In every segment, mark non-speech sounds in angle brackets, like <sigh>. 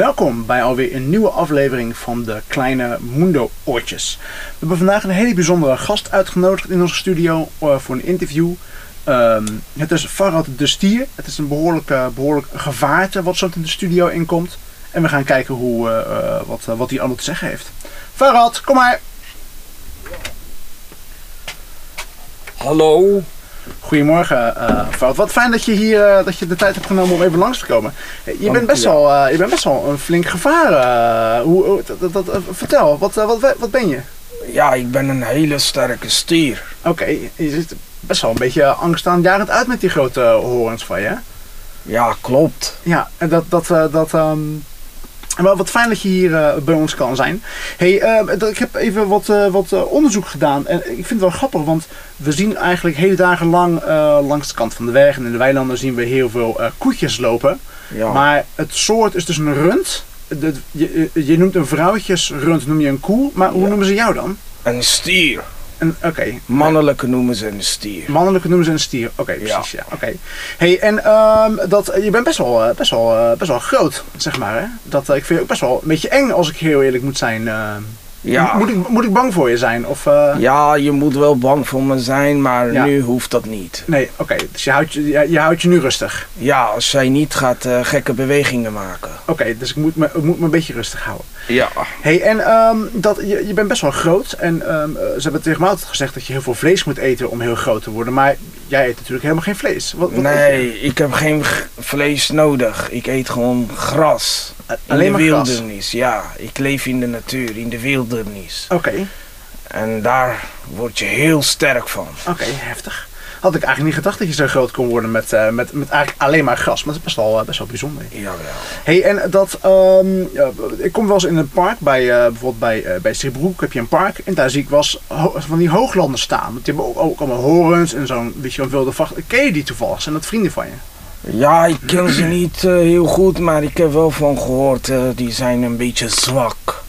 Welkom bij alweer een nieuwe aflevering van de Kleine Mundo Oortjes. We hebben vandaag een hele bijzondere gast uitgenodigd in onze studio eh, voor een interview. Ehm, het is Farad de Stier. Het is een behoorlijk, eh, behoorlijk gevaarte wat zo in de studio inkomt. En we gaan kijken hoe, eh, eh, wat, wat hij allemaal te zeggen heeft. Farad, kom maar! Hallo. Goedemorgen, eh Farad. Wat fijn dat je hier dat je de tijd hebt genomen om even langs te komen. Je Dank bent best, je. wel, je bent best wel een flink gevaar. hoe, dat, dat, vertel, wat, wat, wat ben je? Ja, ik ben een hele sterke stier. Oké, je ziet er best wel een beetje angstaanjarend uit met die grote horens van je. Ja, klopt. Ja, en dat, dat, eh, dat, ehm, maar wat fijn dat je hier eh, bij ons kan zijn. Hey, ehm, ik heb even wat, eh, wat onderzoek gedaan en ik vind het wel grappig, want we zien eigenlijk hele dagen lang langs de kant van de weg en in de weilanden zien we heel veel koetjes lopen. Ja. Maar het soort is dus een rund. Je, je noemt een vrouwtjesrund, noem je een koe, maar hoe Ja. noemen ze jou dan? Een stier. Oké, Mannelijke noemen ze een stier. Mannelijke noemen ze een stier. Oké, precies. Ja. Oké. Hey, en ehm, dat, je bent best wel, eh, best, wel, eh, best wel groot, zeg maar. Hè? Dat, eh, ik vind je ook best wel een beetje eng, als ik heel eerlijk moet zijn. Ja. Moet, ik, moet ik bang voor je zijn? Of, eh, Ja, je moet wel bang voor me zijn, maar Ja. nu hoeft dat niet. Nee, oké. Dus je houdt je, je, je houdt je nu rustig. Ja, als zij niet gaat eh, gekke bewegingen maken. Oké, dus ik moet, me, ik moet me een beetje rustig houden. Ja. Hey, en ehm, dat, je, je bent best wel groot. En ehm, eh, ze hebben tegen mij altijd gezegd dat je heel veel vlees moet eten om heel groot te worden. Maar jij eet natuurlijk helemaal geen vlees. Wat? Nee, ik heb geen vlees nodig. Ik eet gewoon gras. In Alleen de maar gras? wildernis, ja. Ik leef in de natuur, in de wildernis. Oké, En daar word je heel sterk van. oké, heftig. Had ik eigenlijk niet gedacht dat je zo groot kon worden met, eh, met, met eigenlijk alleen maar gras. Maar dat is best wel, eh, best wel bijzonder. Jawel. Hey, en dat, ehm, ik kom wel eens in een park, bij, eh, bijvoorbeeld bij, bij heb je een park. En daar zie ik wel van die hooglanders staan. Want die hebben ook, ook allemaal horens en zo'n beetje een wilde vacht. Ken je die toevallig? Zijn dat vrienden van je? Ja, ik ken ze niet heel goed, maar ik heb wel van gehoord, eh, die zijn een beetje zwak.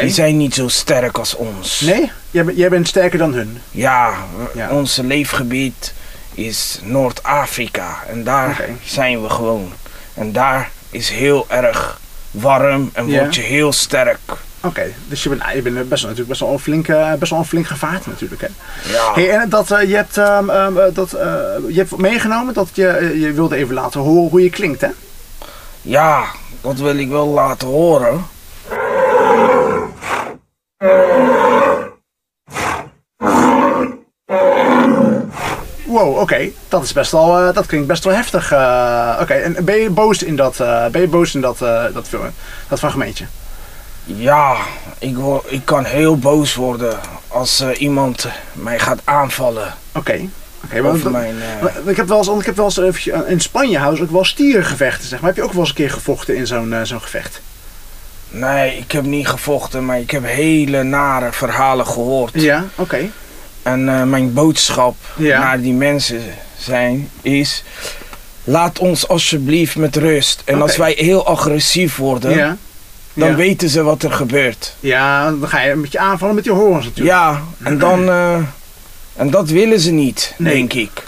Die zijn niet zo sterk als ons. Nee? Jij, bent- jij bent sterker dan hun? Ja, Ja. onze leefgebied is Noord-Afrika en daar zijn we gewoon. En daar is heel erg warm en word je heel sterk. Oké, dus je bent, je bent best, wel, natuurlijk best wel een flink, best wel een flink gevaarte natuurlijk. Hè? Ja, Hey, en dat, eh, je, hebt, ehm, ehm, eh, dat, eh, je hebt meegenomen dat je, je wilde even laten horen hoe je klinkt, hè? ja, dat wil ik wel laten horen. Wow, oké. Dat is best wel, eh, dat klinkt best wel heftig. eh, oké, en ben je boos in dat, eh, ben je boos in dat, dat, film, dat fragmentje? Ja, ik, word, ik kan heel boos worden als iemand mij gaat aanvallen Oké. Oké, want mijn... ik heb wel eens, ik heb wel eens in Spanje houden ook wel stierengevechten, zeg maar. Heb je ook wel eens een keer gevochten in zo'n zo'n gevecht? Nee, ik heb niet gevochten, maar ik heb hele nare verhalen gehoord. Ja, oké. En eh, mijn boodschap Ja. naar die mensen zijn, is... Laat ons alsjeblieft met rust. En als wij heel agressief worden, Ja. dan ja. weten ze wat er gebeurt. Ja, dan ga je een beetje aanvallen met die horens natuurlijk. Ja, en dan... eh, en dat willen ze niet, Nee. denk ik.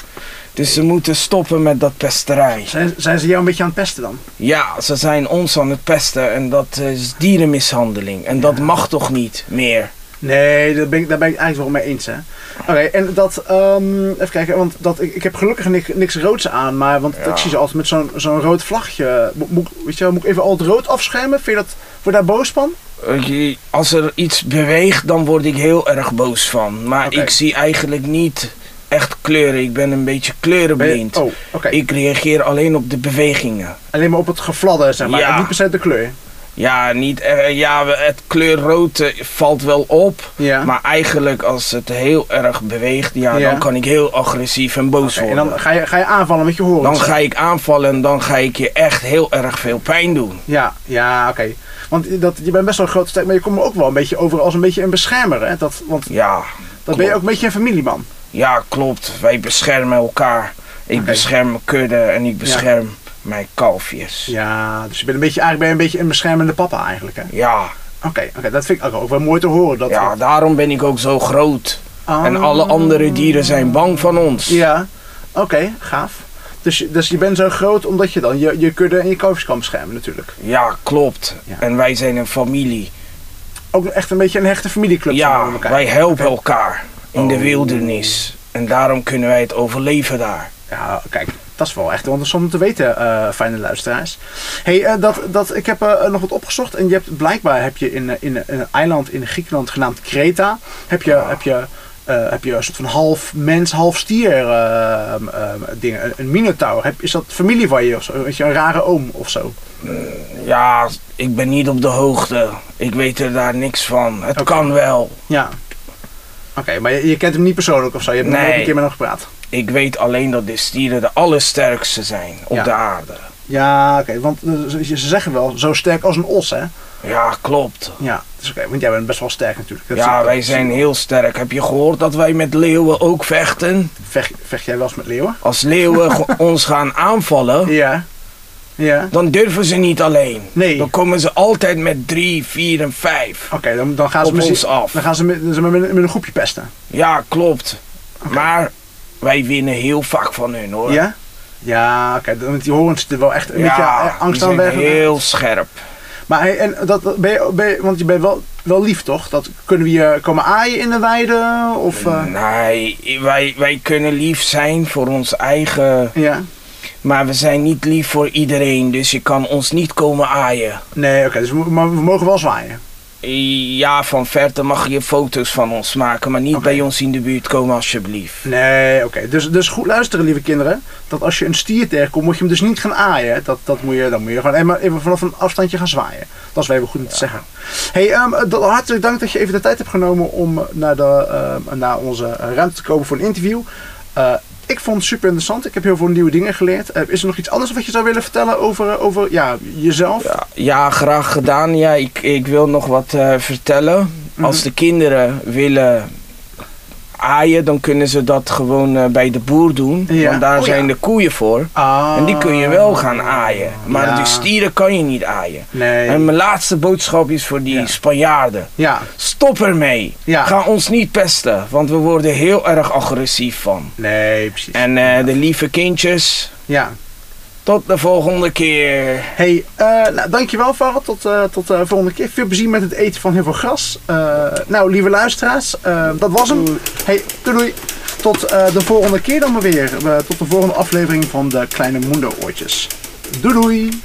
Dus ze moeten stoppen met dat pesterij. Zijn, zijn ze jou een beetje aan het pesten dan? Ja, ze zijn ons aan het pesten en dat is dierenmishandeling. En dat mag toch niet meer? Nee, daar ben ik, daar ben ik eigenlijk wel mee eens, hè. Oké, en dat, ehm, even kijken, want dat, ik, ik heb gelukkig niks, niks roods aan, maar, want Ja. ik zie ze altijd met zo'n zo'n rood vlagje. Mo- Moet, ik- weet je, moet ik even al het rood afschermen? Vind je dat, voor daar boos van? Eh, Als er iets beweegt, dan word ik heel erg boos van. Maar ik zie eigenlijk niet echt kleuren. Ik ben een beetje je- kleurenblind. Oh. Ik reageer alleen op de bewegingen. Alleen maar op het gefladder, zeg maar, Ja. en niet per se de kleur. Ja, niet, eh, ja we- het kleur rood eh, valt wel op. Ja. Maar eigenlijk als het heel erg beweegt, ja, Ja. dan kan ik heel agressief en boos Oké, en worden. dan ga je, ga je aanvallen met je horens. Dan ga ik aanvallen en dan ga ik je echt heel erg veel pijn doen. Ja, ja, oké. Want dat, je bent best wel een grote sterk, maar je komt me ook wel een beetje over als een beetje een beschermer, hè? Dat, want Ja, dan ben je ook een beetje een familieman. Ja klopt. Wij beschermen elkaar. Ik bescherm mijn kudde en ik bescherm mijn kalfjes. Ja, dus je bent een beetje, eigenlijk ben je een beetje een beschermende papa eigenlijk, hè? Ja, Oké, oké, dat vind ik ook, wel mooi te horen. Dat ja, daarom ben ik ook zo groot. Ah. En alle andere dieren zijn bang van ons. Ja, oké, gaaf. Dus, je- dus je bent zo groot omdat je dan je, je kudde en je kalfjes kan beschermen natuurlijk. Ja, klopt. Ja. En wij zijn een familie. Ook echt een beetje een hechte familieclub. Ja, elkaar. wij helpen elkaar in de wildernis. En daarom kunnen wij het overleven daar. Ja, kijk, dat is wel echt interessant om te weten, eh, fijne luisteraars. hey, eh, dat, dat, ik heb eh, nog wat opgezocht en je hebt blijkbaar heb je in, in, in een eiland in Griekenland genaamd Kreta, heb je, heb je, heb je een soort van half mens, half stier dingen, een, een minotaur. Heb, is dat familie van je of zo? Weet je, een rare oom of zo? Ja, ik ben niet op de hoogte. Ik weet er daar niks van. Het kan wel. Ja. Oké, maar je, je kent hem niet persoonlijk of zo? Je hebt nog Nee. nooit een keer met hem gepraat? Ik weet alleen dat de stieren de allersterkste zijn op Ja. de aarde. Ja, oké, want eh, ze, ze zeggen wel zo sterk als een os, hè? Ja, klopt. Ja, dat is oké, want jij bent best wel sterk natuurlijk. Dat Ja, wij zijn heel sterk. Heb je gehoord dat wij met leeuwen ook vechten? Vecht, vecht jij wel eens met leeuwen? Als leeuwen <laughs> ons gaan aanvallen, Ja. Ja. dan durven ze niet alleen. Nee. Dan komen ze altijd met drie, vier en vijf. Oké, dan, dan gaan ze Op ons af. Dan gaan ze met, met, met een groepje pesten. Ja, klopt. Maar wij winnen heel vaak van hun hoor. Ja? Ja, oké, want die horens zitten wel echt een beetje ja eh, angst aan weg. heel scherp. Maar hey, en dat, dat- ben je, ben je- want je bent wel, wel lief toch? Dat, kunnen we je komen aaien in de weide? Of, eh, Nee, wij, wij kunnen lief zijn voor ons eigen. ja? Maar we zijn niet lief voor iedereen. Dus je kan ons niet komen aaien. Nee, oké, dus we, maar we mogen wel zwaaien. Ja, van verte mag je foto's van ons maken. Maar niet bij ons in de buurt komen alsjeblieft. Nee, oké. Dus, dus goed luisteren, lieve kinderen. Dat als je een stier tegenkomt, moet je hem dus niet gaan aaien. Dat, dat moet je, dan moet je gewoon even, even vanaf een afstandje gaan zwaaien. Dat is wel even goed om te zeggen. hey, ehm, dat- hartelijk dank dat je even de tijd hebt genomen om naar, de, ehm, naar onze ruimte te komen voor een interview. Eh, ik vond het super interessant. Ik heb heel veel nieuwe dingen geleerd. Eh, is er nog iets anders wat je zou willen vertellen over, over ja, jezelf? Ja, ja, graag gedaan. Ja, ik, ik wil nog wat eh, vertellen. Mhm. Als de kinderen willen aaien, dan kunnen ze dat gewoon eh, bij de boer doen. Ja. Want daar Oh, zijn ja. de koeien voor. Ah, En die kun je wel gaan aaien. Maar Ja. de stieren kan je niet aaien. Nee. En mijn laatste boodschap is voor die Ja. Spanjaarden. Ja, Stop ermee. Ga ons niet pesten, want we worden heel erg agressief van. nee, precies. En eh, de lieve kindjes, Ja. Tot de volgende keer. Hey, eh, nou, dankjewel Farad. Tot, eh tot de volgende keer. Veel plezier met het eten van heel veel gras. Eh, nou, lieve luisteraars, eh, dat was hem. Hey, doei doei. Tot eh, de volgende keer dan maar weer. Eh, tot de volgende aflevering van de Kleine Mundo Oortjes. Doei doei.